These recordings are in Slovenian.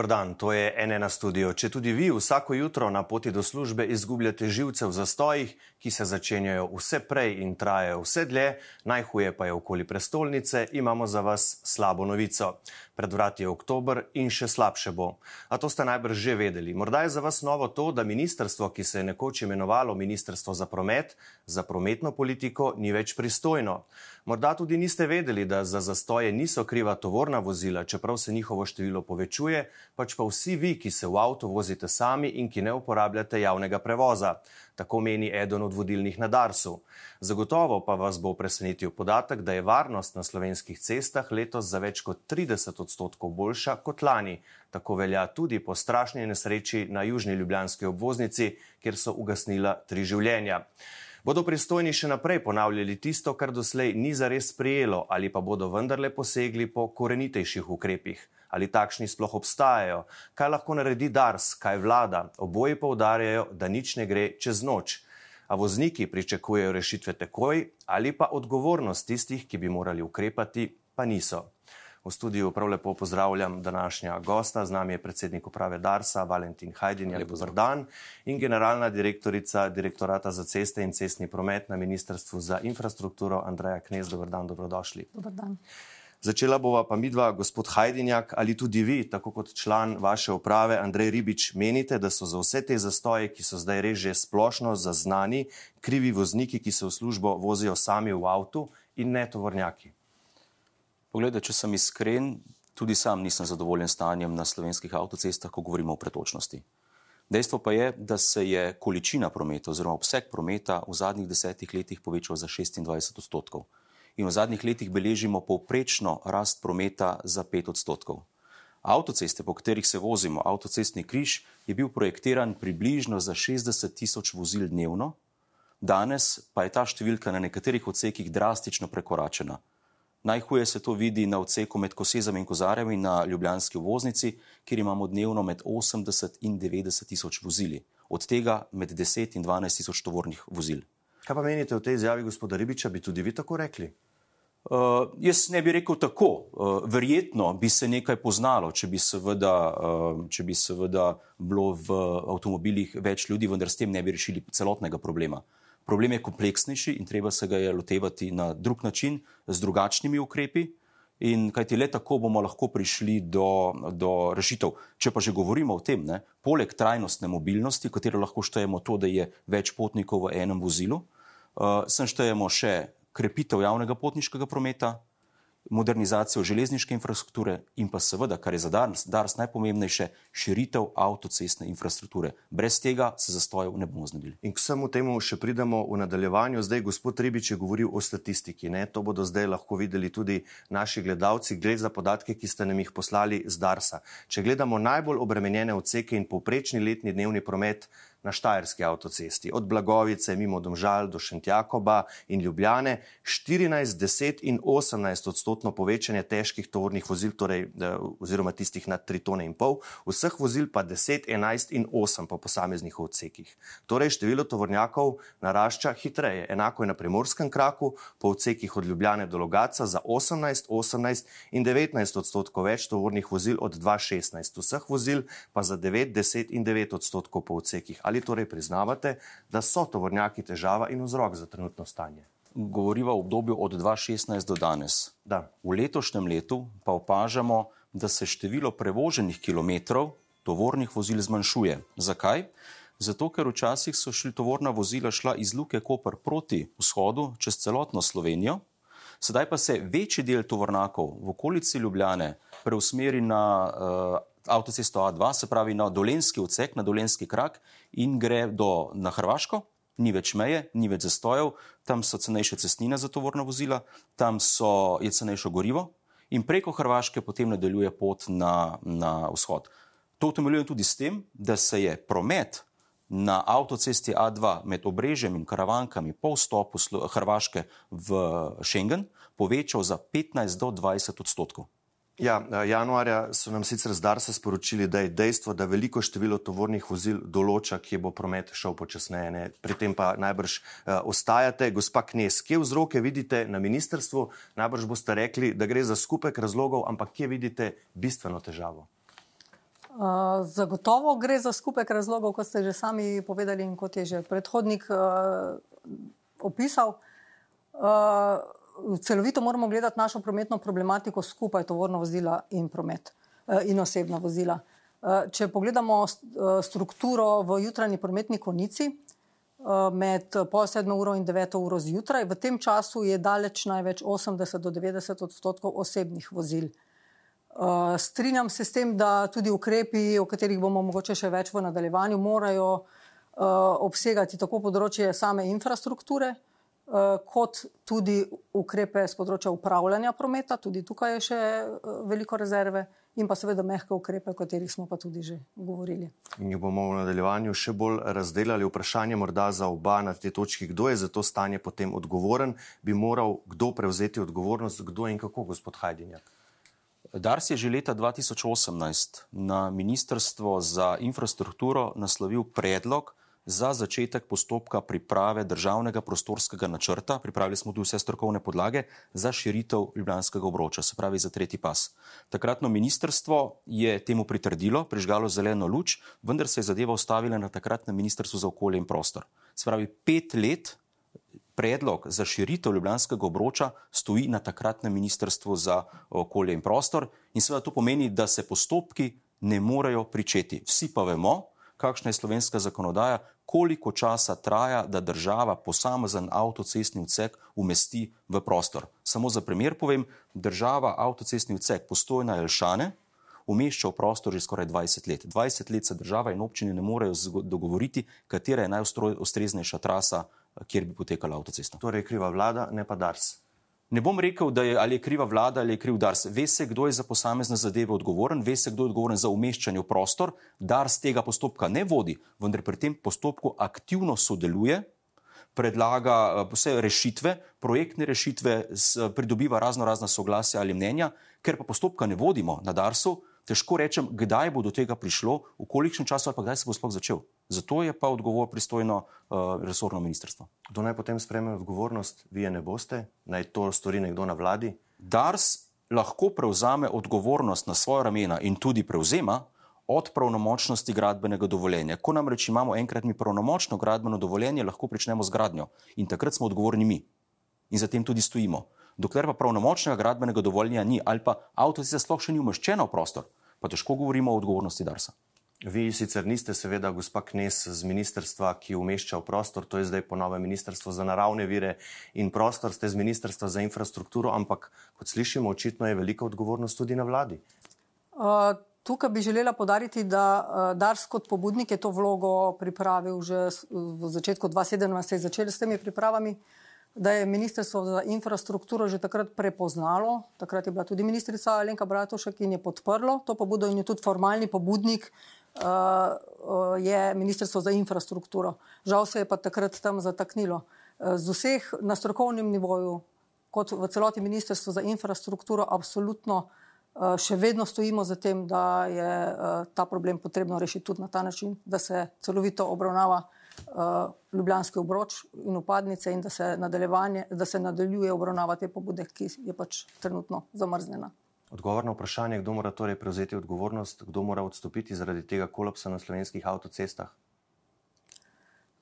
Dobr dan, to je NN studio. Če tudi vi vsako jutro na poti do službe izgubljate živce v zastojih, ki se začenjajo vse prej in trajajo vse dlje, najhuje pa je okoli prestolnice, imamo za vas slabo novico. Pred vrati je oktober in še slabše bo. A to ste najbrž že vedeli. Morda je za vas novo to, da ministrstvo, ki se je nekoč imenovalo Ministrstvo za promet, za prometno politiko ni več pristojno. Morda tudi niste vedeli, da za zastoje niso kriva tovorna vozila, čeprav se njihovo število povečuje, pač pa vsi vi, ki se v avto vozite sami in ki ne uporabljate javnega prevoza. Tako meni eden od vodilnih na Darsu. Zagotovo pa vas bo presenetil podatek, da je varnost na slovenskih cestah letos za več kot 30 odstotkov boljša kot lani. Tako velja tudi po strašni nesreči na južni ljubljanski obvoznici, kjer so ugasnila tri življenja. Bodo pristojni še naprej ponavljali tisto, kar doslej ni zares sprijelo, ali pa bodo vendarle posegli po korenitejših ukrepih? Ali takšni sploh obstajajo? Kaj lahko naredi Dars, kaj vlada? Oboji poudarjajo, da nič ne gre čez noč. A vozniki pričakujejo rešitve takoj ali pa odgovornost tistih, ki bi morali ukrepati, pa niso. V studiu prav lepo pozdravljam današnja gosta, z nami je predsednik uprave Darsa, Valentin Hajdin, lepo zdrav, in generalna direktorica direktorata za ceste in cestni promet na Ministrstvu za infrastrukturo, Andreja Knez, dobr dan, dobrodošli. Dobar dan. Začela bova pa midva, gospod Hajdinjak, ali tudi vi, tako kot član vaše uprave, Andrej Ribič, menite, da so za vse te zastoje, ki so zdaj res že splošno zaznani, krivi vozniki, ki se v službo vozijo sami v avtu in ne tovornjaki? Poglejte, če sem iskren, tudi sam nisem zadovoljen s stanjem na slovenskih avtocestah, ko govorimo o pretočnosti. Dejstvo pa je, da se je količina prometa oziroma obseg prometa v zadnjih desetih letih povečal za 26 odstotkov. In v zadnjih letih beležimo povprečno rast prometa za 5 odstotkov. Avtoceste, po katerih se vozimo, avtocestni križ, je bil projektiran približno za 60 tisoč vozil dnevno, danes pa je ta številka na nekaterih odsekih drastično prekoračena. Najhuje se to vidi na odseku med Kosezami in Kozarjami na Ljubljanski voznici, kjer imamo dnevno med 80 in 90 tisoč vozili, od tega med 10 in 12 tisoč tovornih vozil. Kaj pa menite o tej izjavi gospoda Ribiča, bi tudi vi tako rekli? Uh, jaz ne bi rekel tako. Uh, verjetno bi se nekaj poznalo, če bi, seveda, uh, če bi seveda bilo v avtomobilih več ljudi, vendar s tem ne bi rešili celotnega problema. Problem je kompleksnejši in treba se ga je lotevati na drug način, z drugačnimi ukrepi. In kajti le tako bomo lahko prišli do, do rešitev. Če pa že govorimo o tem, ne, poleg trajnostne mobilnosti, katero lahko štejemo to, da je več potnikov v enem vozilu, uh, sem štejemo še krepitev javnega potniškega prometa, modernizacijo železniške infrastrukture in pa seveda, kar je za danes, danes najpomembnejše, širitev avtocestne infrastrukture. Brez tega se zastojev ne bomo znebili. In k vsemu temu še pridemo v nadaljevanju. Zdaj, gospod Ribič je govoril o statistiki. Ne? To bodo zdaj lahko videli tudi naši gledalci, glede za podatke, ki ste nam jih poslali z Darsa. Če gledamo najbolj obremenjene odseke in poprečni letni dnevni promet na Štajerski avtocesti, od Blagovice mimo Domžal do Šentjakoba in Ljubljane, 14, 10 in 18 odstotno povečanje težkih tovornih vozil, torej, eh, oziroma tistih nad 3 tone in pol, vseh vozil pa 10, 11 in 8 po posameznih odsekih. Torej, število tovornjakov narašča hitreje. Enako je na primorskem kraku, po odsekih od Ljubljane do Logaca za 18, 18 in 19 odstotkov več tovornih vozil od 216, vseh vozil pa za 9, 10 in 9 odstotkov po odsekih. Ali torej priznavate, da so tovornjaki težava in vzrok za trenutno stanje? Govoriva o obdobju od 2016 do danes. Da. V letošnjem letu pa opažamo, da se število prevoženih kilometrov tovornih vozil zmanjšuje. Zakaj? Zato, ker včasih so šli tovorna vozila šla iz Luke Koper proti vzhodu, čez celotno Slovenijo, sedaj pa se večji del tovornjakov v okolici Ljubljane preusmeri na uh, avtocesto A2, se pravi na dolenski odsek, na dolenski krak in gre do, na Hrvaško. Ni več meje, ni več zastojev, tam so cenejše cestnine za tovorna vozila, tam so, je cenejše gorivo in preko Hrvaške potem nadaljuje pot na, na vzhod. To utemeljujem tudi s tem, da se je promet na avtocesti A2 med obrežjem in karavankami po vstopu Hrvaške v Schengen povečal za 15 do 20 odstotkov. Ja, januarja so nam sicer z Darsa sporočili, da je dejstvo, da veliko število tovornih vozil določa, kje bo promet šel počasneje. Ne? Pri tem pa najbrž uh, ostajate. Gospa Knes, kje vzroke vidite na ministrstvu? Najbrž boste rekli, da gre za skupek razlogov, ampak kje vidite bistveno težavo? Uh, zagotovo gre za skupek razlogov, kot ste že sami povedali in kot je že predhodnik uh, opisal. Uh, celovito moramo gledati našo prometno problematiko skupaj, tovorno vozila in promet eh, in osebna vozila. Eh, če pogledamo eh, strukturo v jutranji prometni konici med pol sedmo uro in deveto uro zjutraj, v tem času je daleč največ 80 do 90 odstotkov osebnih vozil. Strinjam se s tem, da tudi ukrepi, o katerih bomo mogoče še več v nadaljevanju, morajo obsegati tako področje same infrastrukture, kot tudi ukrepe z področja upravljanja prometa, tudi tukaj je še eh, veliko rezerve, in pa seveda mehke ukrepe, o katerih smo pa tudi že govorili. Mi bomo v nadaljevanju še bolj razdelili vprašanje, morda za oba na te točki, kdo je za to stanje potem odgovoren, bi moral kdo prevzeti odgovornost, kdo in kako, gospod Hajdinjak. Dars je že leta 2018 na Ministrstvo za infrastrukturo naslovil predlog, za začetek postopka priprave državnega prostorskega načrta, pripravili smo tudi vse strokovne podlage za širitev Ljubljanskega obroča, se pravi za tretji pas. Takratno ministrstvo je temu pritrdilo, prižgalo zeleno luč, vendar se je zadeva ustavila na takratnem ministrstvu za okolje in prostor. Se pravi, pet let predlog za širitev Ljubljanskega obroča stoji na takratnem ministrstvu za okolje in prostor in seveda to pomeni, da se postopki ne morejo pričeti. Vsi pa vemo, kakšna je slovenska zakonodaja, koliko časa traja, da država posamezen avtocestni odsek umesti v prostor. Samo za primer povem, država avtocestni odsek postojna Elšane umešča v prostor že skoraj 20 let. 20 let se država in občine ne morejo dogovoriti, katera je najustreznejša trasa, kjer bi potekala avtocesta. Torej kriva vlada, ne pa Dars. Ne bom rekel, da je ali je kriva vlada ali je kriv Dars. Ve se, kdo je za posamezne zadeve odgovoren, ve se, kdo je odgovoren za umeščanje v prostor. Dars tega postopka ne vodi, vendar pri tem postopku aktivno sodeluje, predlaga eh, vse rešitve, projektne rešitve, pridobiva razno razna soglasja ali mnenja, ker pa postopka ne vodimo na Darsu, težko rečem, kdaj bo do tega prišlo, v kolikšnem času ali pa kdaj se bo sploh začel. Zato je pa odgovor pristojno uh, resorno ministrstvo. Kdo naj potem spreme odgovornost, vi je ne boste, naj to stori nekdo na vladi? Dars lahko prevzame odgovornost na svoje ramena in tudi prevzema od pravnomočnosti gradbenega dovoljenja. Ko nam reči imamo enkrat mi pravnomočno gradbeno dovoljenje, lahko pričnemo z gradnjo in takrat smo odgovorni mi in zatem tudi stojimo. Dokler pa pravnomočnega gradbenega dovoljenja ni ali pa avtocesta sploh še ni umeščena v prostor, pa težko govorimo o odgovornosti Darsa. Vi sicer niste, seveda, gospa Knes z ministrstva, ki umešča v prostor, to je zdaj ponove ministrstvo za naravne vire in prostor, ste z ministrstva za infrastrukturo, ampak kot slišimo, očitno je velika odgovornost tudi na vladi. Uh, tukaj bi želela podariti, da uh, Dars kot pobudnik je to vlogo pripravil že v začetku 2017, začeli s temi pripravami. Uh, da je Ministrstvo za infrastrukturo že takrat prepoznalo, takrat je bila tudi ministrica Alenka Bratušek in je podprlo to pobudo in je tudi formalni pobudnik uh, uh, je Ministrstvo za infrastrukturo. Žal se je pa takrat tam zataknilo. Uh, z vseh na strokovnem nivoju, kot v celoti Ministrstvo za infrastrukturo, absolutno uh, še vedno stojimo za tem, da je uh, ta problem potrebno rešiti tudi na ta način, da se celovito obravnava Ljubljanski obroč in upadnice, in da se, da se nadaljuje obravnava te pobude, ki je pač trenutno zamrznjena. Odgovor na vprašanje, kdo mora torej prevzeti odgovornost, kdo mora odstopiti zaradi tega kolapsa na slovenskih avtocestah.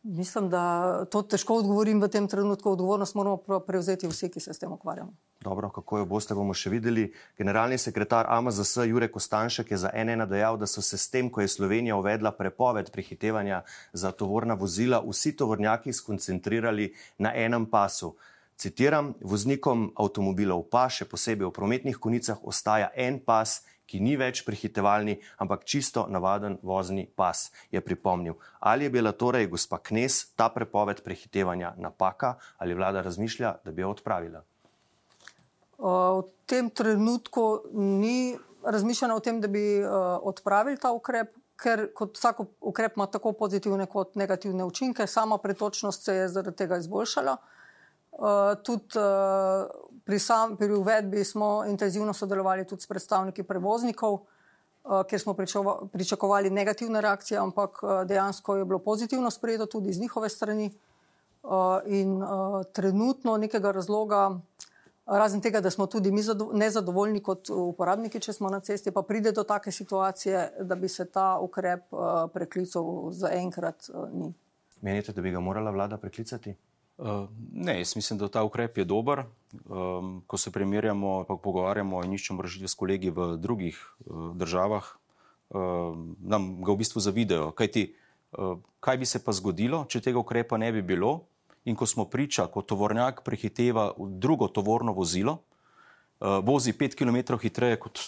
Mislim, da to težko odgovorim v tem trenutku. Odgovornost moramo prevzeti vsi, ki se s tem ukvarjamo. Dobro, kako jo boste, bomo še videli. Generalni sekretar AMZS Jurek Kostanšek je za NN dejal, da so se s tem, ko je Slovenija uvedla prepoved prehitevanja za tovorna vozila, vsi tovornjaki skoncentrirali na enem pasu. Citiram, voznikom avtomobilov pa še posebej v prometnih konicah ostaja en pas ki ni več prehitevalni, ampak čisto navaden vozni pas, je pripomnil. Ali je bila torej gospa Knes ta prepoved prehitevanja napaka ali vlada razmišlja, da bi jo odpravila? V tem trenutku ni razmišljeno o tem, da bi odpravili ta ukrep. Ker kot vsak ukrep ima tako pozitivne kot negativne učinke, sama pretočnost se je zaradi tega izboljšala. Uh, tudi uh, pri, sam, pri uvedbi smo intenzivno sodelovali tudi s predstavniki prevoznikov, kjer smo pričakovali negativne reakcije, ampak dejansko je bilo pozitivno sprejeto tudi z njihove strani. In trenutno nekega razloga, razen tega, da smo tudi mi nezadovoljni kot uporabniki, če smo na cesti, pa pride do take situacije, da bi se ta ukrep preklical zaenkrat ni. Menite, da bi ga morala vlada preklicati? Ne, jaz mislim, da ta ukrep je dober. Ko se primerjamo, pa pogovarjamo in iščemo rešitve s kolegi v drugih državah, nam ga v bistvu zavidajo. Kaj, ti, kaj bi se pa zgodilo, če tega ukrepa ne bi bilo? In ko smo priča, ko tovornjak prehiteva drugo tovorno vozilo, vozi pet km hitreje kot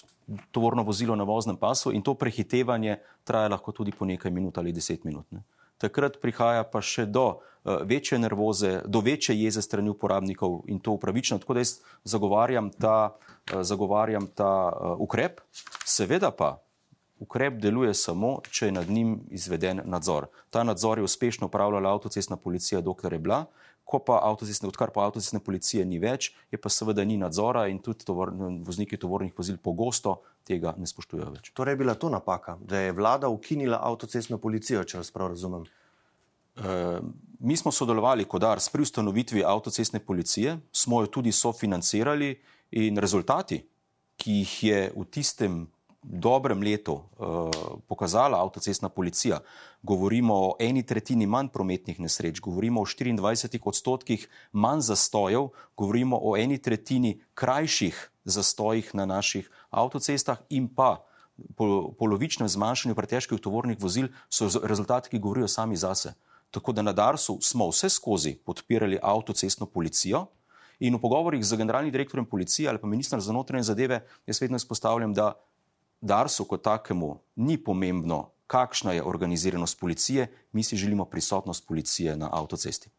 tovorno vozilo na voznem pasu, in to prehitevanje traja lahko tudi po nekaj minut ali deset minut. Ne? Takrat prihaja pa še do večje nervoze, do večje jeze strani uporabnikov in to upravičeno. Tako da jaz zagovarjam ta, zagovarjam ta ukrep, seveda pa ukrep deluje samo, če je nad njim izveden nadzor. Ta nadzor je uspešno upravljala avtocestna policija, dokler je bila. Ko pa avtocestne, odkar pa avtocestne policije ni več, je pa seveda ni nadzora in tudi tovor, vozniki tovornih vozil pogosto tega ne spoštujejo več. Torej je bila to napaka, da je vlada ukinila avtocestno policijo, če vas prav razumem. E, mi smo sodelovali kot DARS pri ustanovitvi avtocestne policije, smo jo tudi sofinancirali in rezultati, ki jih je v tistem dobrem letu uh, pokazala avtocestna policija, govorimo o eni tretjini manj prometnih nesreč, govorimo o 24 odstotkih manj zastojev, govorimo o eni tretjini krajših zastojih na naših avtocestah in pa po, polovičnem zmanjšanju pretežkih tovornih vozil, so rezultati, ki govorijo sami zase. Tako da na Darsu smo vse skozi podpirali avtocestno policijo. In v pogovorih z generalnim direktorjem policije ali pa ministrom za notranje zadeve, jaz vedno izpostavljam, da Darsu kot takemu ni pomembno, kakšna je organiziranost policije, mi si želimo prisotnost policije na avtocesti.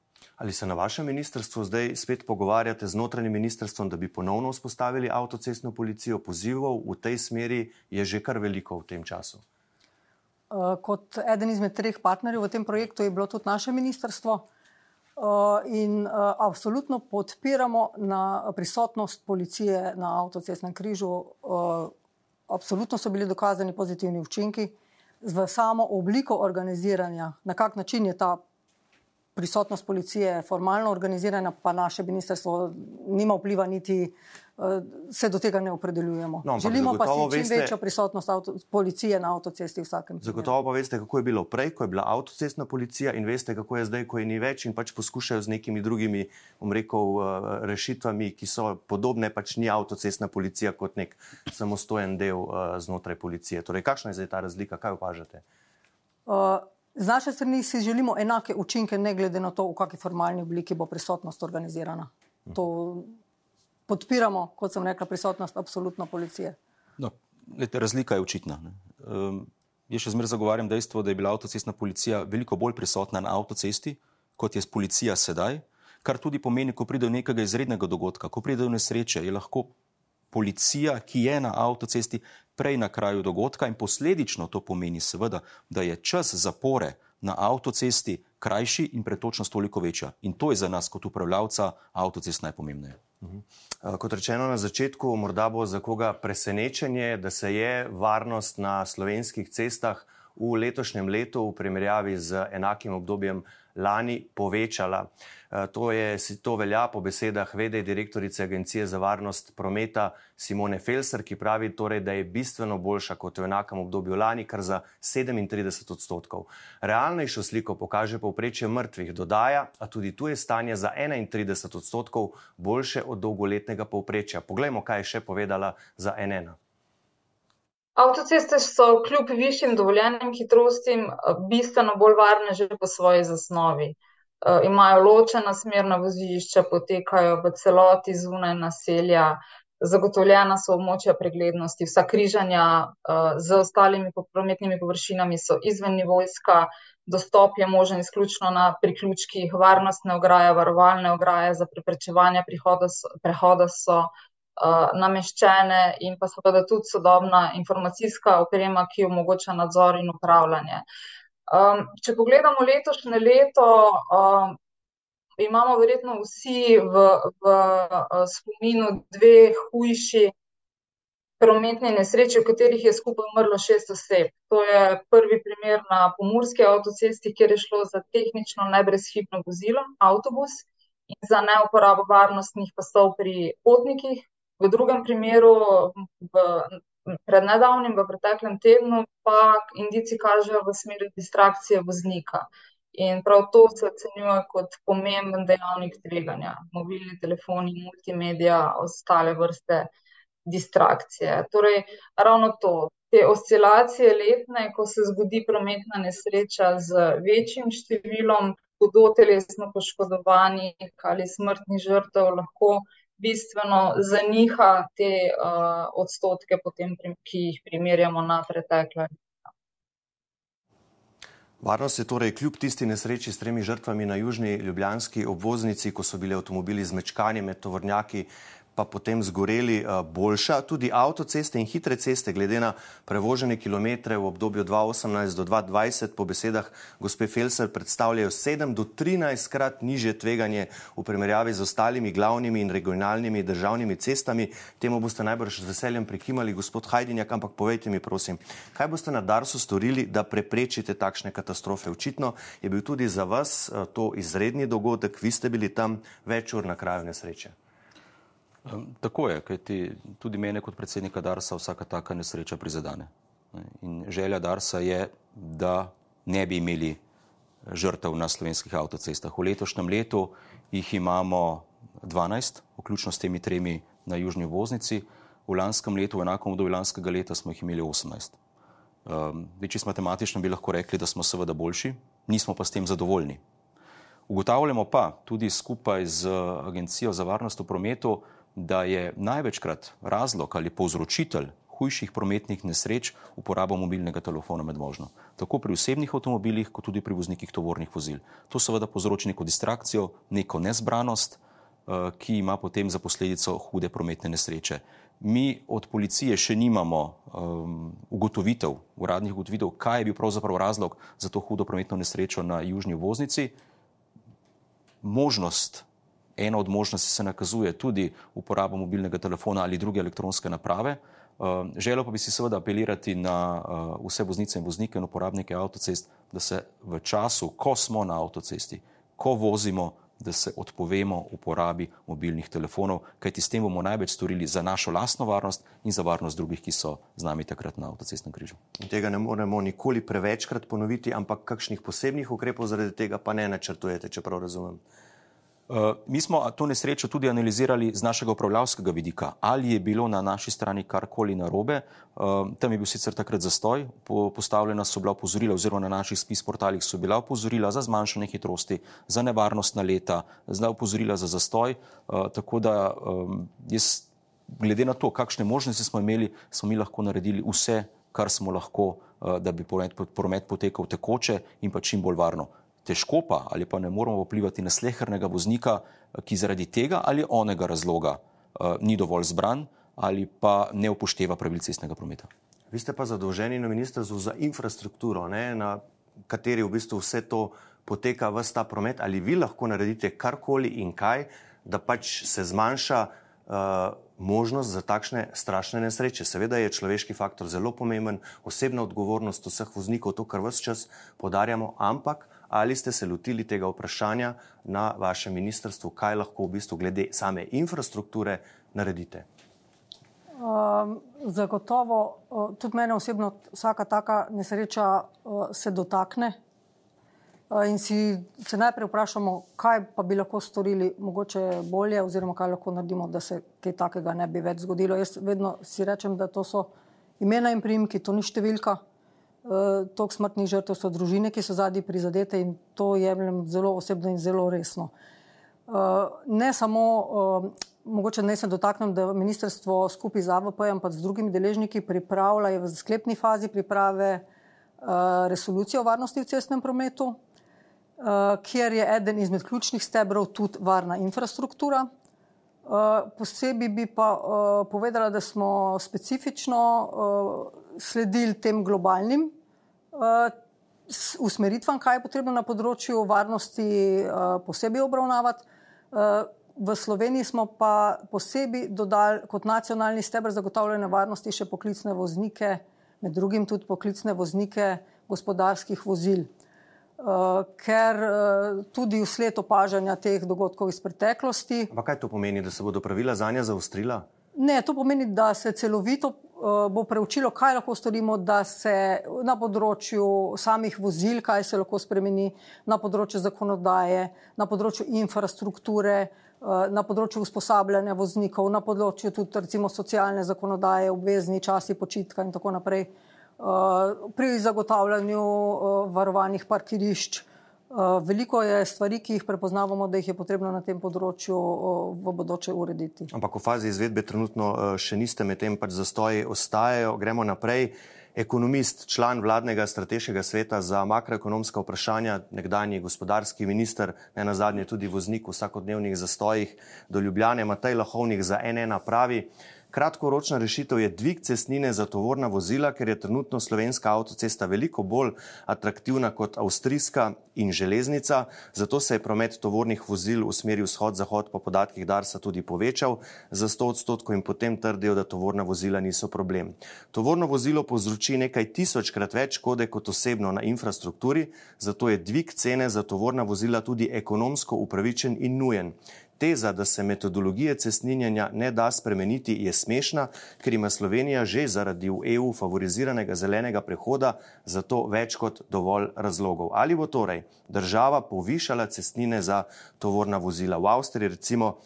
Ali se na vašem ministrstvu zdaj spet pogovarjate z notranjim ministrstvom, da bi ponovno vzpostavili avtocestno policijo? Pozivov v tej smeri je že kar veliko v tem času. Eh, kot eden izmed treh partnerjev v tem projektu je bilo tudi naše ministrstvo. Eh, in uh, absolutno podpiramo na prisotnost policije na avtocestnem križu. Uh, absolutno so bili dokazani pozitivni učinki v samo obliko organiziranja, na kak način je ta prisotnost policije formalno organizirana, pa naše ministrstvo nima vpliva niti Eh, se do tega ne opredeljujemo. No, Želimo pa si čim veste, večjo prisotnost avto, policije na avtocesti v vsakem primeru. Zagotovo pa veste, kako je bilo prej, ko je bila avtocestna policija in veste, kako je zdaj, ko je ni več in pač poskušajo z nekimi drugimi, bom rekel, eh, rešitvami, ki so podobne, pač ni avtocestna policija kot nek samostojen del uh, znotraj policije. Torej, kakšna je zdaj ta razlika, kaj opažate? Uh, z naše strani si želimo enake učinke, ne glede na to, v kakšni formalni obliki bo prisotnost organizirana. To, podpiramo, kot sem rekla, prisotnost absolutno policije. No, lete, razlika je očitna. Um, jaz še zmeraj zagovarjam dejstvo, da je bila avtocestna policija veliko bolj prisotna na avtocesti, kot je policija sedaj, kar tudi pomeni, ko pride do nekega izrednega dogodka, ko pride do nesreče, je lahko policija, ki je na avtocesti, prej na kraju dogodka in posledično to pomeni seveda, da je čas zapore na avtocesti krajši in pretočnost toliko večja. In to je za nas kot upravljavca avtocest najpomembnejše. Eh, kot rečeno na začetku, morda bo za koga presenečenje, da se je varnost na slovenskih cestah v letošnjem letu v primerjavi z enakim obdobjem lani povečala. Eh, to, je, to velja po besedah vede direktorice Agencije za varnost prometa Simone Felser, ki pravi, torej, da je bistveno boljša kot v enakem obdobju lani, kar za 37 odstotkov. Realnejšo sliko pokaže povprečje mrtvih, dodaja, a tudi tu je stanje za 31 odstotkov boljše od dolgoletnega povprečja. Poglejmo, kaj je še povedala za NN. Avtoceste so kljub višjim dovoljenim hitrostim bistveno bolj varne že po svoji zasnovi. Eh, imajo ločena smerna vozišča, potekajo v celoti zunaj naselja, zagotovljena so območja preglednosti, vsa križanja uh, z ostalimi prometnimi površinami so izvennivojska, dostop je možen izključno na priključkih, varnostne ograje, varovalne ograje za preprečevanje prihoda, prehoda so nameščene in pa seveda tudi sodobna informacijska oprema, ki omogoča nadzor in upravljanje. Um, če pogledamo letošnje leto, um, imamo verjetno vsi v, v spominu dve hujši prometni nesreči, v katerih je skupaj umrlo šest oseb. To je prvi primer na pomorski avtocesti, kjer je šlo za tehnično nebrezhibno vozilo, avtobus, in za neuporabo varnostnih pasov pri potnikih. V drugem primeru, v, pred nedavnim, v preteklem tednu, pa indici kažejo v smeri distrakcije voznika. In prav to se ocenjuje kot pomemben dejavnik tveganja. Mobilni telefoni, multimedija, ostale vrste distrakcije. Torej, ravno to, te oscilacije letne, ko se zgodi prometna nesreča z večjim številom hudo telesno poškodovanih ali smrtnih žrtev, lahko bistveno zaniha te uh, odstotke, potem, ki jih primerjamo na pretekle. Varnost je torej kljub tisti nesreči s tremi žrtvami na južni ljubljanski obvoznici, ko so bili avtomobili zmečkani med tovornjaki, pa potem zgoreli eh, boljša. Tudi avtoceste in hitre ceste, glede na prevožene kilometre v obdobju 2018 do 2020, po besedah gospe Felser, predstavljajo 7 do 13 krat niže tveganje v primerjavi z ostalimi glavnimi in regionalnimi državnimi cestami. Temu boste najbrž z veseljem prikimali, gospod Hajdinjak, ampak povejte mi, prosim, kaj boste na Darsu storili, da preprečite takšne katastrofe? Očitno je bil tudi za vas eh, to izredni dogodek, vi ste bili tam več ur na kraju nesreče. Tako je, kajti tudi mene kot predsednika Darsa vsaka taka nesreča prizadane. In želja Darsa je, da ne bi imeli žrtev na slovenskih avtocestah. V letošnjem letu jih imamo 12, vključno s temi tremi na južni voznici. V lanskem letu, v enakem obdobju lanskega leta, smo jih imeli 18. Um, če smo matematično, bi lahko rekli, da smo seveda boljši, nismo pa s tem zadovoljni. Ugotavljamo pa tudi skupaj z Agencijo za varnost v prometu, da je največkrat razlog ali povzročitelj hujših prometnih nesreč uporaba mobilnega telefona med vožnjo. Tako pri osebnih avtomobilih, kot tudi pri voznikih tovornih vozil. To seveda povzroči neko distrakcijo, neko nezbranost, eh, ki ima potem za posledico hude prometne nesreče. Mi od policije še nimamo um, ugotovitev, uradnih ugotovitev, kaj je bil pravzaprav razlog za to hudo prometno nesrečo na južni voznici. Možnost ena od možnosti se nakazuje tudi uporaba mobilnega telefona ali druge elektronske naprave. Uh, želel pa bi si seveda apelirati na uh, vse voznice in voznike in uporabnike avtocest, da se v času, ko smo na avtocesti, ko vozimo, da se odpovemo uporabi mobilnih telefonov, kajti s tem bomo največ storili za našo lastno varnost in za varnost drugih, ki so z nami takrat na avtocestnem križu. In tega ne moremo nikoli prevečkrat ponoviti, ampak kakšnih posebnih ukrepov zaradi tega pa ne načrtujete, če prav razumem. Eh, mi smo to nesrečo tudi analizirali z našega upravljavskega vidika, ali je bilo na naši strani karkoli narobe. Eh, tam je bil sicer takrat zastoj, postavljena so bila opozorila, oziroma na naših spis portalih so bila opozorila za zmanjšanje hitrosti, za nevarnost na leta, za opozorila za zastoj. Eh, tako da jaz, glede na to, kakšne možnosti smo imeli, smo mi lahko naredili vse, kar smo lahko, da bi promet potekal tekoče in pa čim bolj varno težko pa ali pa ne moramo vplivati na slehernega voznika, ki zaradi tega ali onega razloga uh, ni dovolj zbran ali pa ne upošteva pravil cestnega prometa. Vi ste pa zadolženi na ministrstvu za infrastrukturo, ne, na kateri v bistvu vse to poteka, vse ta promet. Ali vi lahko naredite karkoli in kaj, da pač se zmanjša uh, možnost za takšne strašne nesreče? Seveda je človeški faktor zelo pomemben, osebna odgovornost vseh voznikov, to, kar vse čas podarjamo, ampak ali ste se lotili tega vprašanja na vašem ministrstvu, kaj lahko v bistvu glede same infrastrukture naredite? Um, zagotovo, tudi mene osebno vsaka taka nesreča uh, se dotakne. Uh, in si se najprej vprašamo, kaj pa bi lahko storili, mogoče bolje, oziroma kaj lahko naredimo, da se kaj takega ne bi več zgodilo. Jaz vedno si rečem, da to so imena in primki, to ni številka. Eh, toliko smrtnih žrtev so družine, ki so zadnji prizadete in to jemljem zelo osebno in zelo resno. Eh, ne samo, eh, mogoče ne se dotaknem, da ministrstvo skupaj z AVP-jem pa z drugimi deležniki pripravlja, v sklepni fazi priprave resolucije o varnosti v cestnem prometu, kjer je eden izmed ključnih stebrov tudi varna infrastruktura. Posebej bi pa povedala, da smo specifično sledili tem globalnim usmeritvam, kaj je potrebno na področju varnosti posebej obravnavati. V Sloveniji smo pa posebej dodali kot nacionalni stebr zagotavljanja varnosti še poklicne voznike, med drugim tudi poklicne voznike gospodarskih vozil. Uh, ker uh, tudi vsled opažanja teh dogodkov iz preteklosti. Pa kaj to pomeni, da se bodo pravila za nje zaostrila? Ne, to pomeni, da se celovito uh, bo preučilo, kaj lahko storimo, da se na področju samih vozil, kaj se lahko spremeni, na področju zakonodaje, na področju infrastrukture, na področju usposabljanja voznikov, na področju tudi recimo socialne zakonodaje, obvezni časi počitka in tako naprej. Uh, Eh, pri zagotavljanju uh, varovanih parkirišč. Uh, veliko je stvari, ki jih prepoznavamo, da jih je potrebno na tem področju v bodoče urediti. Ampak v fazi izvedbe trenutno še niste, medtem pač zastoji ostajajo. Gremo naprej. Ekonomist, član vladnega strateškega sveta za makroekonomska vprašanja, nekdanji gospodarski minister, ne na zadnje tudi voznik v vsakodnevnih zastojih do Ljubljane, Matej Lahovnik za NN pravi, Kratkoročna rešitev je dvig cestnine za tovorna vozila, ker je trenutno slovenska avtocesta veliko bolj atraktivna kot avstrijska in železnica, zato se je promet tovornih vozil v smeri vzhod-zahod po podatkih Darsa tudi povečal za 100 odstotkov in potem trdijo, da tovorna vozila niso problem. Tovorno vozilo povzroči nekaj tisočkrat več škode kot osebno na infrastrukturi, zato je dvig cene za tovorna vozila tudi ekonomsko upravičen in nujen. Teza, da se metodologije cestninjenja ne da spremeniti, je smešna, ker ima Slovenija že zaradi v EU favoriziranega zelenega prehoda za to več kot dovolj razlogov. Ali bo torej država povišala cestnine za tovorna vozila v Avstriji, recimo,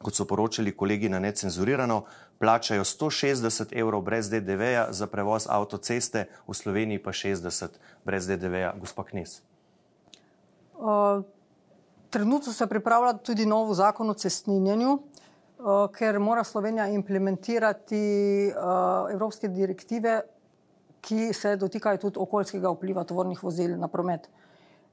kot so poročali kolegi na necenzurirano, plačajo 160 evrov brez DDV-ja za prevoz avtoceste, v Sloveniji pa 60 brez DDV-ja, gospa Knes. Uh. Trenutno se pripravlja tudi nov zakon o cestninjenju, uh, ker mora Slovenija implementirati uh, evropske direktive, ki se dotikajo tudi okoljskega vpliva tovornih vozil na promet.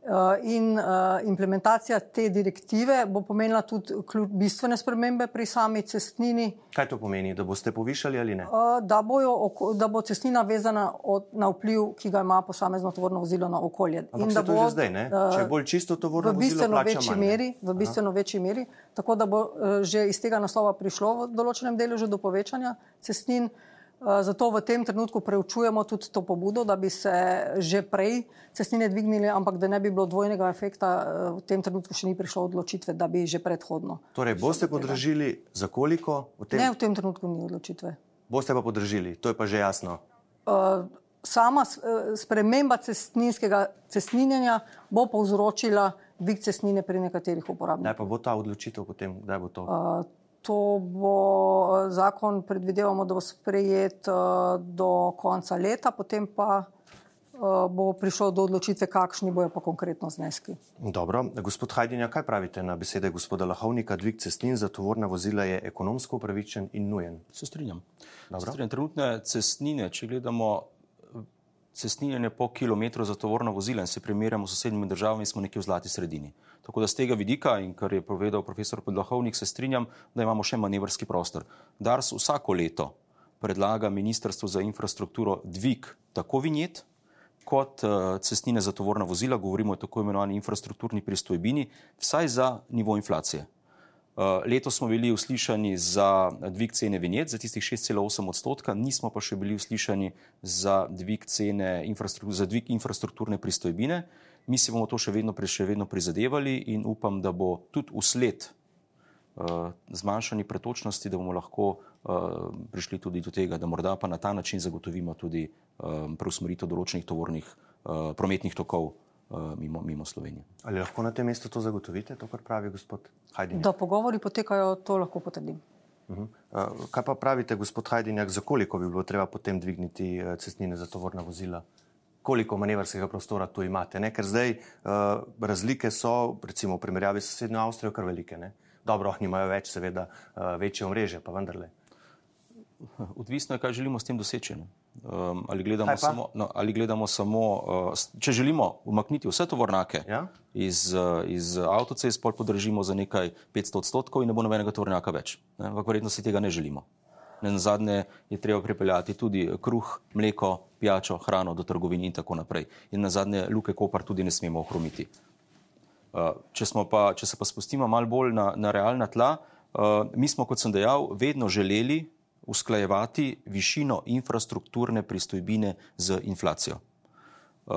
Eh, in uh, implementacija te direktive bo pomenila tudi bistvene spremembe pri sami cestnini. Kaj to pomeni, da boste povišali ali ne? Uh, da, bojo, da bo cestnina vezana od, na vpliv, ki ga ima posamezno tovorno vozilo na okolje. Ampak in da bo že zdaj, ne? Če je bolj čisto tovorno v bistveno večji manj, meri, v bistveno večji meri, tako da bo že iz tega naslova prišlo v določenem delu do povečanja cestnin. Eh, zato v tem trenutku preučujemo tudi to pobudo, da bi se že prej cestnine dvignili, ampak da ne bi bilo dvojnega efekta, eh, v tem trenutku še ni prišlo odločitve, da bi že predhodno. Torej, boste podražili za koliko? V tem... Ne, v tem trenutku ni odločitve. Boste pa podražili, to je pa že jasno. Uh, sama sprememba cestninskega cestninjenja bo povzročila dvig cestnine pri nekaterih uporabnikih. Kdaj pa bo ta odločitev potem, kdaj bo to? Uh, To bo zakon, predvidevamo, da bo sprejet uh, do konca leta, potem pa uh, bo prišlo do odločitve, kakšni bojo pa konkretno zneski. Dobro, gospod Hajdinja, kaj pravite na besede gospoda Lahovnika? Dvig cestnin za tovorna vozila je ekonomsko upravičen in nujen. Se strinjam. Se strinjam. Trenutne cestnine, če gledamo cestninjenje po kilometru za tovorno vozilo in se primerjamo s sosednjimi državami, smo nekje v zlati sredini. Tako da z tega vidika, in kar je povedal profesor Podlahovnik, se strinjam, da imamo še manevrski prostor. Dars vsako leto predlaga Ministrstvu za infrastrukturo dvig tako vinjet, kot uh, cestnine za tovorna vozila, govorimo o tako imenovani infrastrukturni pristojbini, vsaj za nivo inflacije. Letos smo bili uslišani za dvig cene vinjet za tistih 6,8 odstotka, nismo pa še bili uslišani za dvig cene infrastruktur, za dvig infrastrukturne pristojbine. Mi si bomo to še vedno, še vedno prizadevali in upam, da bo tudi usled uh, zmanjšani pretočnosti, da bomo lahko uh, prišli tudi do tega, da morda pa na ta način zagotovimo tudi uh, preusmeritev določenih tovornih uh, prometnih tokov Eh, mimo, mimo Slovenije. Ali lahko na tem mestu to zagotovite, to, kar pravi gospod Hajdinjak? Da pogovori potekajo, to lahko potrdim. Uh -huh. uh, kaj pa pravite, gospod Hajdinjak, za koliko bi bilo treba potem dvigniti uh, cestnine za tovorna vozila? Koliko manevrskega prostora tu imate? Ne? Ker zdaj uh, razlike so, recimo v primerjavi s sosednjo Avstrijo, kar velike. Ne? Dobro, oni imajo več, seveda, uh, večje omrežje, pa vendarle. Odvisno je, kaj želimo s tem doseči. Um, ali, gledamo samo, no, ali gledamo samo, uh, če želimo umakniti vse tovornjake ja? iz, uh, iz avtocest, pol podržimo za nekaj 500 odstotkov in ne bo nobenega tovornjaka več. Ampak verjetno si tega ne želimo. Na zadnje je treba pripeljati tudi kruh, mleko, pijačo, hrano do trgovin in tako naprej. In na zadnje luke Kopar tudi ne smemo ohromiti. Uh, če, pa, če se pa spustimo malo bolj na, na realna tla, uh, mi smo, kot sem dejal, vedno želeli usklajevati višino infrastrukturne pristojbine z inflacijo. Uh,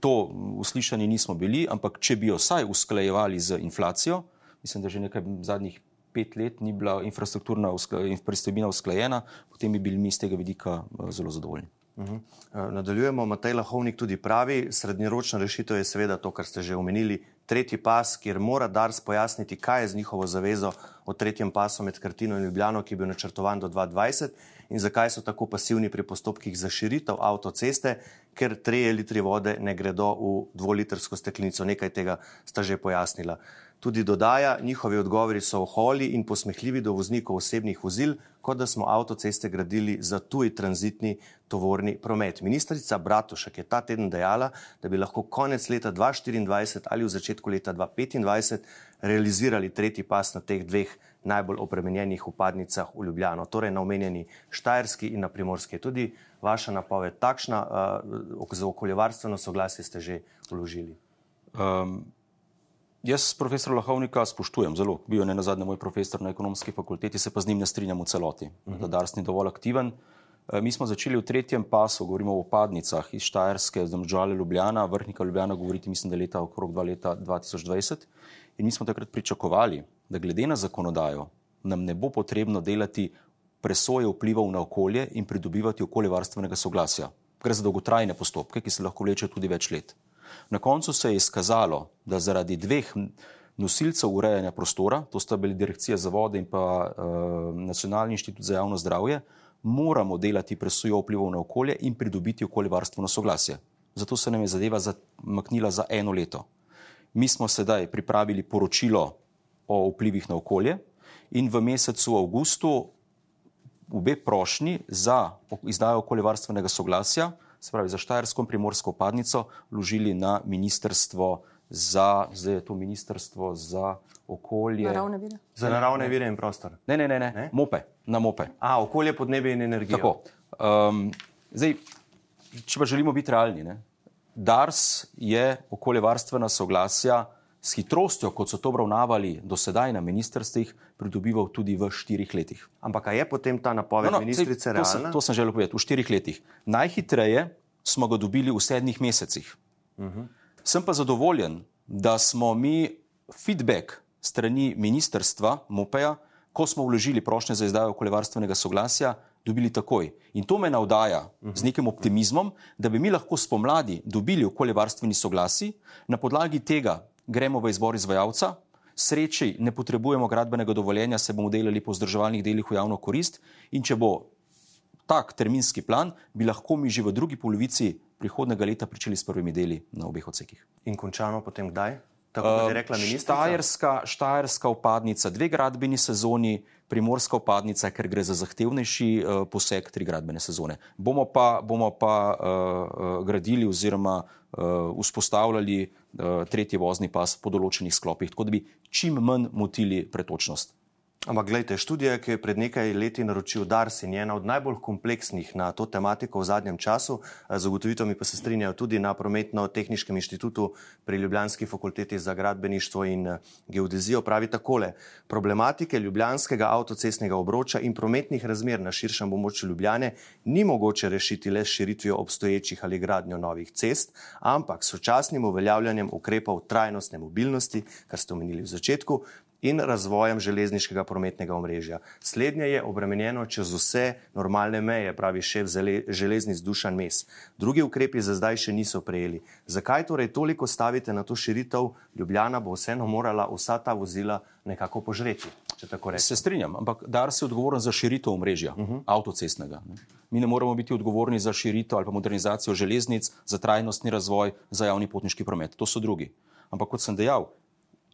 to uslišani nismo bili, ampak če bi jo vsaj usklajevali z inflacijo, mislim, da že nekaj zadnjih pet let ni bila infrastrukturna pristojbina usklajena, potem bi bili mi z tega vidika zelo zadovoljni. Uh -huh. Nadaljujemo, Matej Lahovnik tudi pravi, srednjeročna rešitev je seveda to, kar ste že omenili, tretji pas, kjer mora Dars pojasniti, kaj je z njihovo zavezo o tretjem pasu med Kartino in Ljubljano, ki je bil načrtovan do 2020 in zakaj so tako pasivni pri postopkih za širitev avtoceste, ker treje litri vode ne gredo v dvolitrsko steklenico. Nekaj tega sta že pojasnila. Tudi dodaja, njihovi odgovori so oholi in posmehljivi do voznikov osebnih vozil, kot da smo avtoceste gradili za tuji tranzitni tovorni promet. Ministrica Bratušek je ta teden dejala, da bi lahko konec leta 2024 ali v začetku leta 2025 realizirali tretji pas na teh dveh najbolj opremenjenih upadnicah v Ljubljano, torej na omenjeni Štajerski in na Primorski. Tudi vaša napoved takšna, uh, za okoljevarstveno soglasje ste že vložili. Um. Jaz profesor Lahovnika spoštujem zelo, bil je ne na zadnje moj profesor na ekonomski fakulteti, se pa z njim ne strinjam v celoti, uh -huh. da Dars ni dovolj aktiven. E, mi smo začeli v tretjem pasu, govorimo o opadnicah iz Štajerske, Domžale Ljubljana, vrhnika Ljubljana, govoriti mislim, da je leta okrog 2 leta 2020. In mi smo takrat pričakovali, da glede na zakonodajo nam ne bo potrebno delati presoje vplivov na okolje in pridobivati okoljevarstvenega soglasja. Gre za dolgotrajne postopke, ki se lahko vlečejo tudi več let. Na koncu se je izkazalo, da zaradi dveh nosilcev urejanja prostora, to sta bili Direkcija za vode in pa uh, Nacionalni inštitut za javno zdravje, moramo delati presojo vplivov na okolje in pridobiti okoljevarstveno soglasje. Zato se nam je zadeva zamaknila za eno leto. Mi smo sedaj pripravili poročilo o vplivih na okolje in v mesecu avgustu obe prošnji za izdajo okoljevarstvenega soglasja se pravi za Štajersko Primorsko padnico, vložili na ministrstvo za, zdaj je to ministrstvo za okolje. Naravne vire. Za naravne vire in prostor. Ne, ne, ne, ne. ne? mope, na mope. A, okolje, podnebje in energijo. Tako. Um, zdaj, če pa želimo biti realni, ne? DARS je okoljevarstvena soglasja s hitrostjo, kot so to obravnavali do sedaj na ministrstvih, pridobival tudi v štirih letih. Ampak je potem ta napoved no, no, ministrice realna? To sem, to sem želel povedati, v štirih letih. Najhitreje smo ga dobili v sedmih mesecih. Uh mhm. -huh. Sem pa zadovoljen, da smo mi feedback strani ministrstva MOPEA, ko smo vložili prošnje za izdajo okoljevarstvenega soglasja, dobili takoj. In to me navdaja -huh. z nekim optimizmom, da bi mi lahko spomladi dobili okoljevarstveni soglasi, na podlagi tega gremo v izbor izvajalca. Sreči ne potrebujemo gradbenega dovoljenja, se bomo delali po vzdrževalnih delih v javno korist. In če bo tak terminski plan, bi lahko mi že v drugi polovici prihodnega leta pričeli s prvimi deli na obeh odsekih. In končano potem kdaj? Tako kot je rekla ministrica. Štajerska, štajerska upadnica, dve gradbeni sezoni, primorska upadnica, ker gre za zahtevnejši uh, poseg tri gradbene sezone. Bomo pa, bomo pa uh, gradili oziroma uh, vzpostavljali uh, tretji vozni pas po določenih sklopih, tako da bi čim manj motili pretočnost. Ampak, gledajte, študija, ki je pred nekaj leti naročil Dars in je ena od najbolj kompleksnih na to tematiko v zadnjem času, z ugotovitvami pa se strinjajo tudi na Prometno-tehničkem inštitutu pri Ljubljanski fakulteti za gradbeništvo in geodezijo, pravi takole: Problematike ljubljanskega avtocestnega obroča in prometnih razmer na širšem območju Ljubljane ni mogoče rešiti le s širitvijo obstoječih ali gradnjo novih cest, ampak sočasnim uveljavljanjem ukrepov trajnostne mobilnosti, kar ste omenili v začetku, in razvojem železniškega prometnega omrežja. Slednje je obremenjeno čez vse normalne meje, pravi šef železnic Dušan Mes. Drugi ukrepi za zdaj še niso prejeli. Zakaj torej toliko stavite na to širitev? Ljubljana bo vseeno morala vsa ta vozila nekako požreti. Se strinjam, ampak dar se odgovoren za širitev omrežja, uh mhm. -huh. avtocestnega. Ne? Mi ne moramo biti odgovorni za širitev ali pa modernizacijo železnic, za trajnostni razvoj, za javni potniški promet. To so drugi. Ampak kot sem dejal,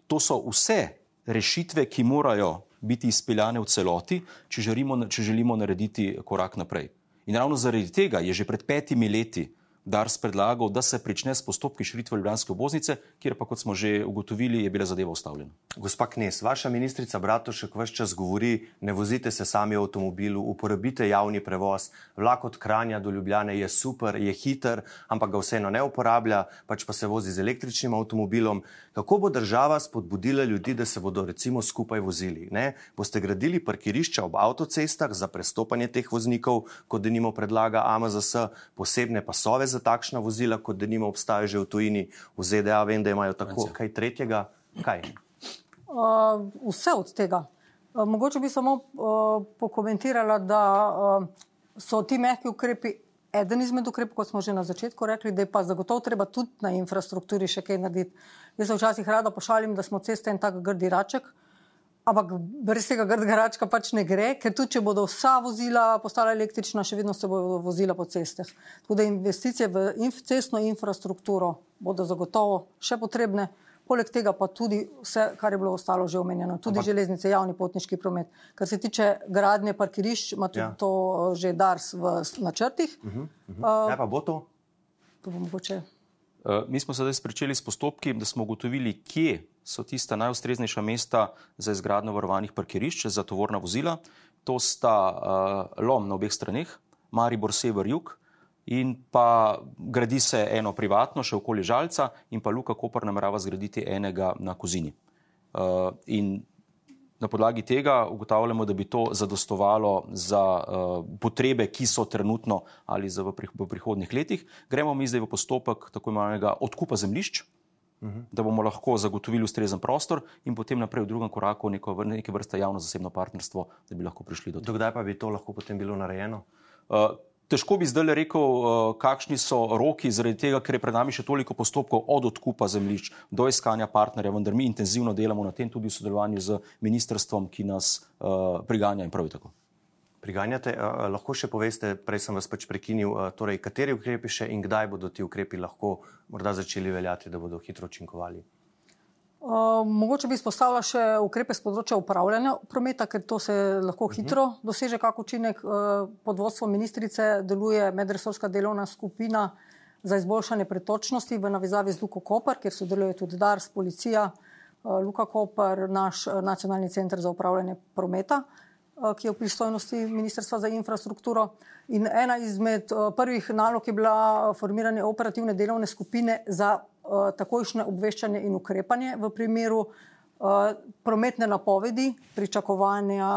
to so vse rešitve, ki morajo biti izpeljane v celoti, če želimo, če želimo narediti korak naprej. In ravno zaradi tega je že pred petimi leti Dars predlagal, da se prične s postopki širitve Ljubljanske oboznice, kjer pa, kot smo že ugotovili, je bila zadeva ustavljena. Gospa Knes, vaša ministrica Bratošek vse čas govori, ne vozite se sami v avtomobilu, uporabite javni prevoz, vlak od Kranja do Ljubljane je super, je hiter, ampak ga vseeno ne uporablja, pač pa se vozi z električnim avtomobilom. Kako bo država spodbudila ljudi, da se bodo recimo skupaj vozili? Ne? Boste gradili parkirišča ob avtocestah za prestopanje teh voznikov, kot denimo predlaga AMZS, posebne pasove za takšna vozila, kot denimo obstajajo že v tujini, v ZDA, vem, da imajo tako kaj tretjega. Kaj? Uh, vse od tega. Uh, mogoče bi samo uh, pokomentirala, da uh, so ti mehki ukrepi eden izmed ukrepov, kot smo že na začetku rekli, da je pa zagotovo treba tudi na infrastrukturi še kaj narediti. Jaz se včasih rada pošalim, da smo ceste en tak grdi raček, ampak brez tega grdega račka pač ne gre, ker tudi če bodo vsa vozila postala električna, še vedno se bodo vozila po cestah. Tako da investicije v inf cestno infrastrukturo bodo zagotovo še potrebne. Poleg tega pa tudi vse, kar je bilo ostalo že omenjeno, tudi Ampak... železnice, javni potniški promet. Kar se tiče gradnje parkirišč, ima tudi ja. to eh, že DARS v načrtih. Uh -huh, uh -huh. uh, pa bo to? To bo mogoče. Uh, mi smo sedaj začeli s postopki, da smo ugotovili, kje so tista najustreznejša mesta za izgradnjo varovanih parkirišč za tovorna vozila. To sta uh, lom na obeh straneh, Maribor, sever, jug in pa gradi se eno privatno, še okoli Žalca, in pa Luka Koper namerava zgraditi enega na Kozini. Uh, in na podlagi tega ugotavljamo, da bi to zadostovalo za uh, potrebe, ki so trenutno ali v, pri, v prihodnih letih. Gremo mi zdaj v postopek tako imenovanega odkupa zemljišč. Mhm. Da bomo lahko zagotovili ustrezen prostor, in potem naprej v drugem koraku neko, neke vrste javno-zasebno partnerstvo, da bi lahko prišli do tega. Dokdaj pa bi to lahko potem bilo narejeno? Uh, Težko bi zdaj rekel, uh, kakšni so roki, zaradi tega, ker je pred nami še toliko postopkov od odkupa zemljišč do iskanja partnerja, vendar mi intenzivno delamo na tem, tudi v sodelovanju z ministrstvom, ki nas uh, priganja in pravi tako. Priganjate, uh, lahko še poveste, prej sem vas pač prekinil, uh, torej, kateri ukrepi še in kdaj bodo ti ukrepi lahko morda začeli veljati, da bodo hitro učinkovali? Uh, mogoče bi izpostavila še ukrepe z področja upravljanja prometa, ker to se lahko mhm. hitro doseže, kako učinek. Uh, pod vodstvom ministrice deluje medresorska delovna skupina za izboljšanje pretočnosti v navezavi z Luko Koper, kjer sodeluje tudi DARS, policija, uh, Luka Koper, naš uh, nacionalni center za upravljanje prometa, uh, ki je v pristojnosti Ministrstva za infrastrukturo. In ena izmed uh, prvih nalog je bila formiranje operativne delovne skupine za Eh, takojšnje obveščanje in ukrepanje v primeru uh, prometne napovedi, pričakovanja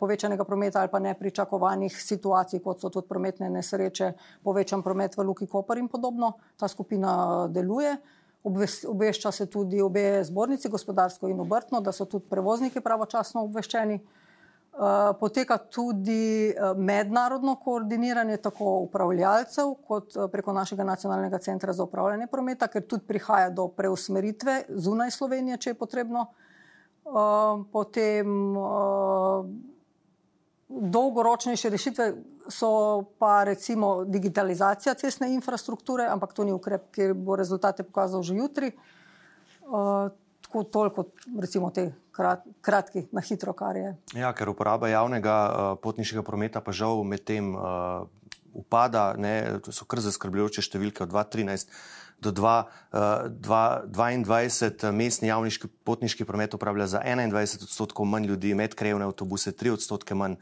povečanega prometa ali pa nepričakovanih situacij, kot so tudi prometne nesreče, povečan promet v Luki Koper in podobno. Ta skupina deluje. Obvešča se tudi obe zbornici, gospodarsko in obrtno, da so tudi prevozniki pravočasno obveščeni. Eh, poteka tudi eh, mednarodno koordiniranje tako upravljalcev kot eh, preko našega nacionalnega centra za upravljanje prometa, ker tudi prihaja do preusmeritve zunaj Slovenije, če je potrebno. Potem dolgoročnejše rešitve so pa recimo digitalizacija cestne infrastrukture, ampak to ni ukrep, ki bo rezultate pokazal že jutri tako toliko, recimo, te krat, kratki, na hitro, kar je. Ja, ker uporaba javnega uh, potniškega prometa pa žal med tem uh, upada, ne, to so kar zaskrbljujoče številke od 2013 do 2022 mestni javni potniški promet upravlja za 21 odstotkov manj ljudi, medkrajevne avtobuse 3 odstotke manj, eh,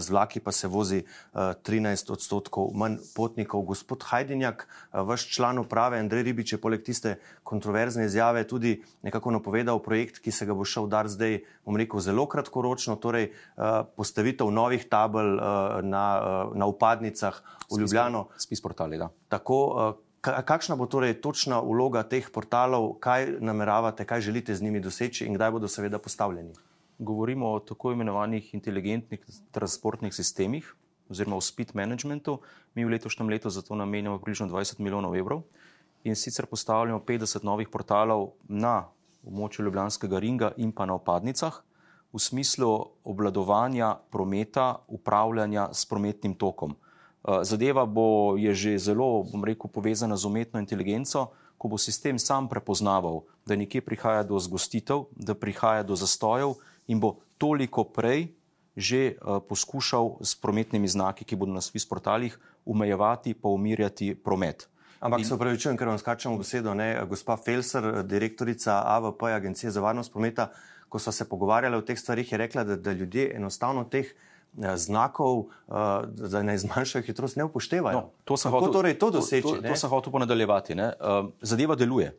z vlaki pa se vozi 13 eh, odstotkov manj potnikov. Gospod Hajdinjak, eh, vaš član uprave Andrej Ribič je poleg tiste kontroverzne izjave tudi nekako napovedal projekt, ki se ga bo šel dar zdaj, bom rekel, zelo kratkoročno, torej postavitev novih tabel na, na upadnicah v Ljubljano. Spis portali, da. Tako, Kakšna bo torej točna vloga teh portalov, kaj nameravate, kaj želite z njimi doseči in kdaj bodo seveda postavljeni? Govorimo o tako imenovanih inteligentnih transportnih sistemih oziroma o speed managementu. Mi v letošnjem letu za to namenjamo približno 20 milijonov evrov in sicer postavljamo 50 novih portalov na območju Ljubljanskega ringa in pa na opadnicah v smislu obladovanja prometa, upravljanja s prometnim tokom. Eh, zadeva bo je že zelo, bom rekel, povezana z umetno inteligenco, ko bo sistem sam prepoznaval, da nekje prihaja do zgostitev, da prihaja do zastojev in bo toliko prej že uh, poskušal s prometnimi znaki, ki bodo na svih portalih, umejevati, pa umirjati promet. Ampak in... se upravičujem, ker vam skačemo besedo. Ne? Gospa Felser, direktorica AVP, Agencije za varnost prometa, ko so se pogovarjali o teh stvarih, je rekla, da, da ljudje enostavno teh eh, znakov, eh, da ne zmanjšajo hitrost, ne upoštevajo. No, to sem hotel, torej to doseči. To, to, to sem hotel ponadaljevati. Zadeva deluje.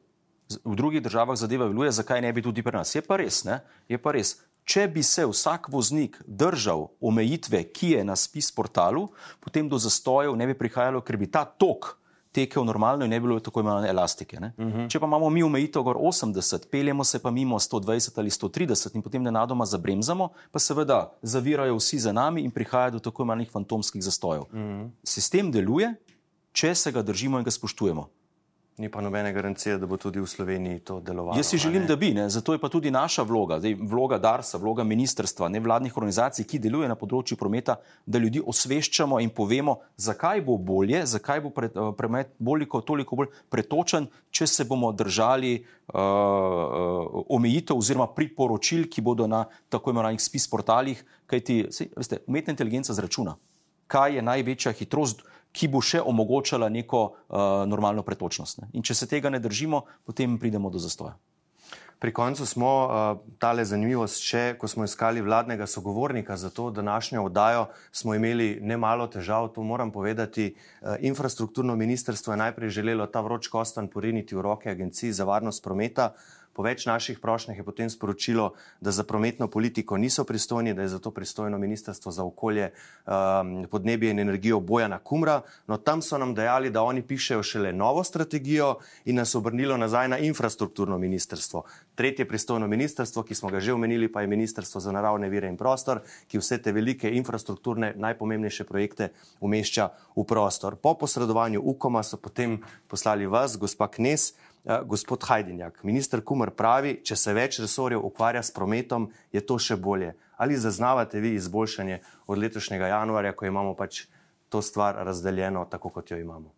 V drugih državah zadeva deluje, zakaj ne bi tudi pri nas? Je pa res, ne? je pa res. Če bi se vsak voznik držal omejitve, ki je na spis portalu, potem do zastojev ne bi prihajalo, ker bi ta tok tekel normalno in ne bi bilo tako imenovane elastike. Uh mhm. -huh. Če pa imamo mi omejitev gor 80, peljemo se pa mimo 120 ali 130 in potem nenadoma zabremzamo, pa seveda zavirajo vsi za nami in prihaja do tako imenovanih fantomskih zastojev. Uh mhm. -huh. Sistem deluje, če se ga držimo in ga spoštujemo. Ni pa nobene garancije, da bo tudi v Sloveniji to delovalo. Jaz si želim, da bi, ne? zato je pa tudi naša vloga, zdaj, vloga DARS-a, vloga ministrstva, nevladnih organizacij, ki delujejo na področju prometa, da ljudi osveščamo in povemo, zakaj bo bolje, zakaj bo eh, promet boliko, toliko bolj pretočen, če se bomo držali uh, omejitev oziroma priporočil, ki bodo na tako imenovanih spis portalih, kajti veste, umetna inteligenca zračuna, kaj je največja hitrost ki bo še omogočala neko uh, normalno pretočnost. Ne. In če se tega ne držimo, potem pridemo do zastoja. Pri koncu smo uh, tale zanimivost, še ko smo iskali vladnega sogovornika za to današnjo oddajo, smo imeli nemalo težav, to moram povedati. Uh, infrastrukturno ministrstvo je najprej želelo ta vroč kostan poriniti v roke Agenciji za varnost prometa. Po več naših prošnjah je potem sporočilo, da za prometno politiko niso pristojni, da je zato pristojno Ministrstvo za okolje, um, podnebje in energijo Bojana Kumra. No, tam so nam dejali, da oni pišejo šele novo strategijo in nas obrnilo nazaj na infrastrukturno ministrstvo. Tretje pristojno ministrstvo, ki smo ga že omenili, pa je Ministrstvo za naravne vire in prostor, ki vse te velike infrastrukturne, najpomembnejše projekte umešča v prostor. Po posredovanju UKOM-a so potem poslali vas, gospa Knes. Eh, gospod Hajdinjak, minister Kumar pravi, če se več resorjev ukvarja s prometom, je to še bolje. Ali zaznavate vi izboljšanje od letošnjega januarja, ko imamo pač to stvar razdeljeno tako, kot jo imamo?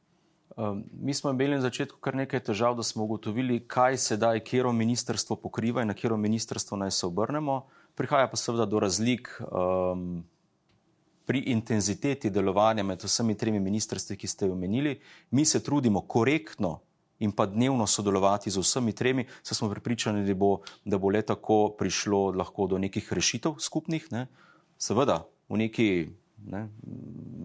Um, mi smo imeli na začetku kar nekaj težav, da smo ugotovili, kaj se da, kjero ministrstvo pokriva in na kjero ministrstvo naj se obrnemo. Prihaja pa seveda do razlik um, pri intenziteti delovanja med vsemi tremi ministrstvi, ki ste jo omenili. Mi se trudimo korektno in pa dnevno sodelovati z vsemi tremi, se smo pripričani, da bo, da bo le tako prišlo do nekih rešitev skupnih. Ne. Seveda, v neki ne,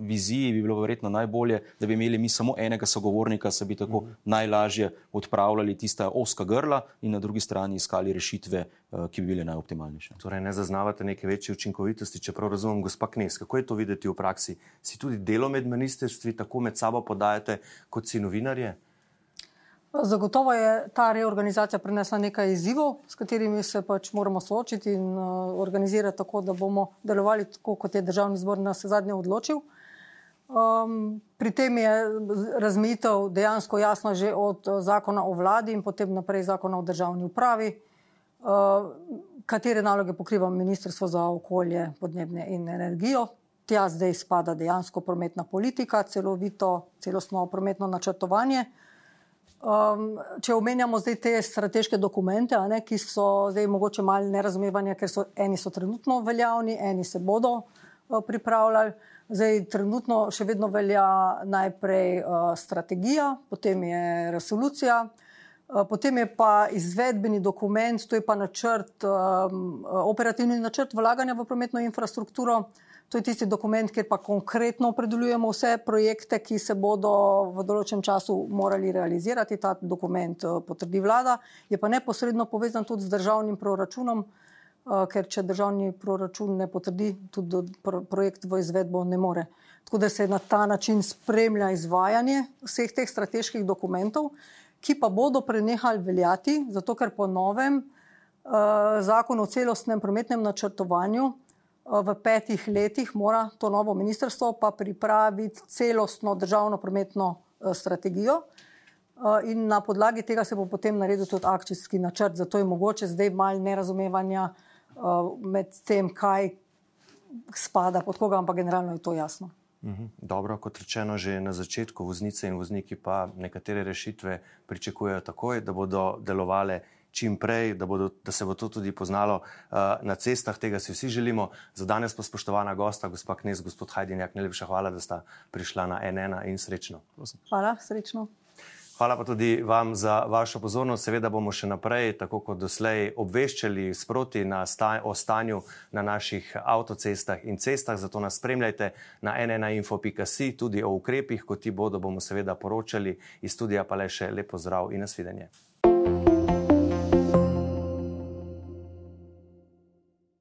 viziji bi bilo verjetno najbolje, da bi imeli mi samo enega sogovornika, se bi tako mm. najlažje odpravljali tista oska grla in na drugi strani iskali rešitve, eh, ki bi bile najoptimalnejše. Torej, ne zaznavate neke večje učinkovitosti, čeprav razumem, gospa Knes, kako je to videti v praksi? Si tudi delo med ministrstvi tako med sabo podajate, kot si novinarje? Zagotovo je ta reorganizacija prinesla nekaj izzivov, s katerimi se pač moramo soočiti in uh, organizirati tako, da bomo delovali tako, kot je državni zbor na vse zadnje odločil. Um, pri tem je razmejitev dejansko jasna že od uh, zakona o vladi in potem naprej zakona o državni upravi, uh, katere naloge pokriva Ministrstvo za okolje, podnebne in energijo. Tja zdaj spada dejansko prometna politika, celovito, celostno prometno načrtovanje. Um, če omenjamo zdaj te strateške dokumente, ne, ki so zdaj mogoče malo nerazumevanja, ker so eni so trenutno veljavni, eni se bodo uh, pripravljali. Zdaj, trenutno še vedno velja najprej uh, strategija, potem je resolucija, uh, potem je pa izvedbeni dokument, to je pa načrt, um, operativni načrt vlaganja v prometno infrastrukturo. Uh, To je tisti dokument, kjer pa konkretno opredeljujemo vse projekte, ki se bodo v določenem času morali realizirati. Ta dokument eh, potrdi vlada, je pa neposredno povezan tudi z državnim proračunom, eh, ker če državni proračun ne potrdi, tudi projekt v izvedbo ne more. Tako da se na ta način spremlja izvajanje vseh teh strateških dokumentov, ki pa bodo prenehali veljati, zato ker po novem eh, zakon o celostnem prometnem načrtovanju v petih letih mora to novo ministrstvo pa pripraviti celostno državno prometno eh, strategijo. Eh, in na podlagi tega se bo potem naredil tudi akcijski načrt. Zato je mogoče zdaj malo nerazumevanja eh, med tem, kaj spada pod koga, ampak generalno je to jasno. Mhm. Dobro, kot rečeno, že na začetku voznice in vozniki pa nekatere rešitve pričakujejo takoj, da bodo delovale čim prej, da, bodo, da se bo to tudi poznalo uh, na cestah. Tega si vsi želimo. Za danes pa spoštovana gosta, gospa Knes, gospod Hajdinjak, najlepša hvala, da sta prišla na NN in srečno. Hvala, srečno. Hvala pa tudi vam za vašo pozornost. Seveda bomo še naprej, tako kot doslej, obveščali sproti sta o stanju na naših avtocestah in cestah. Zato nas spremljajte na nnainfo.si, tudi o ukrepih, kot ti bodo, bomo seveda poročali iz studija, pa le še lepo zdrav in nasvidenje. thank you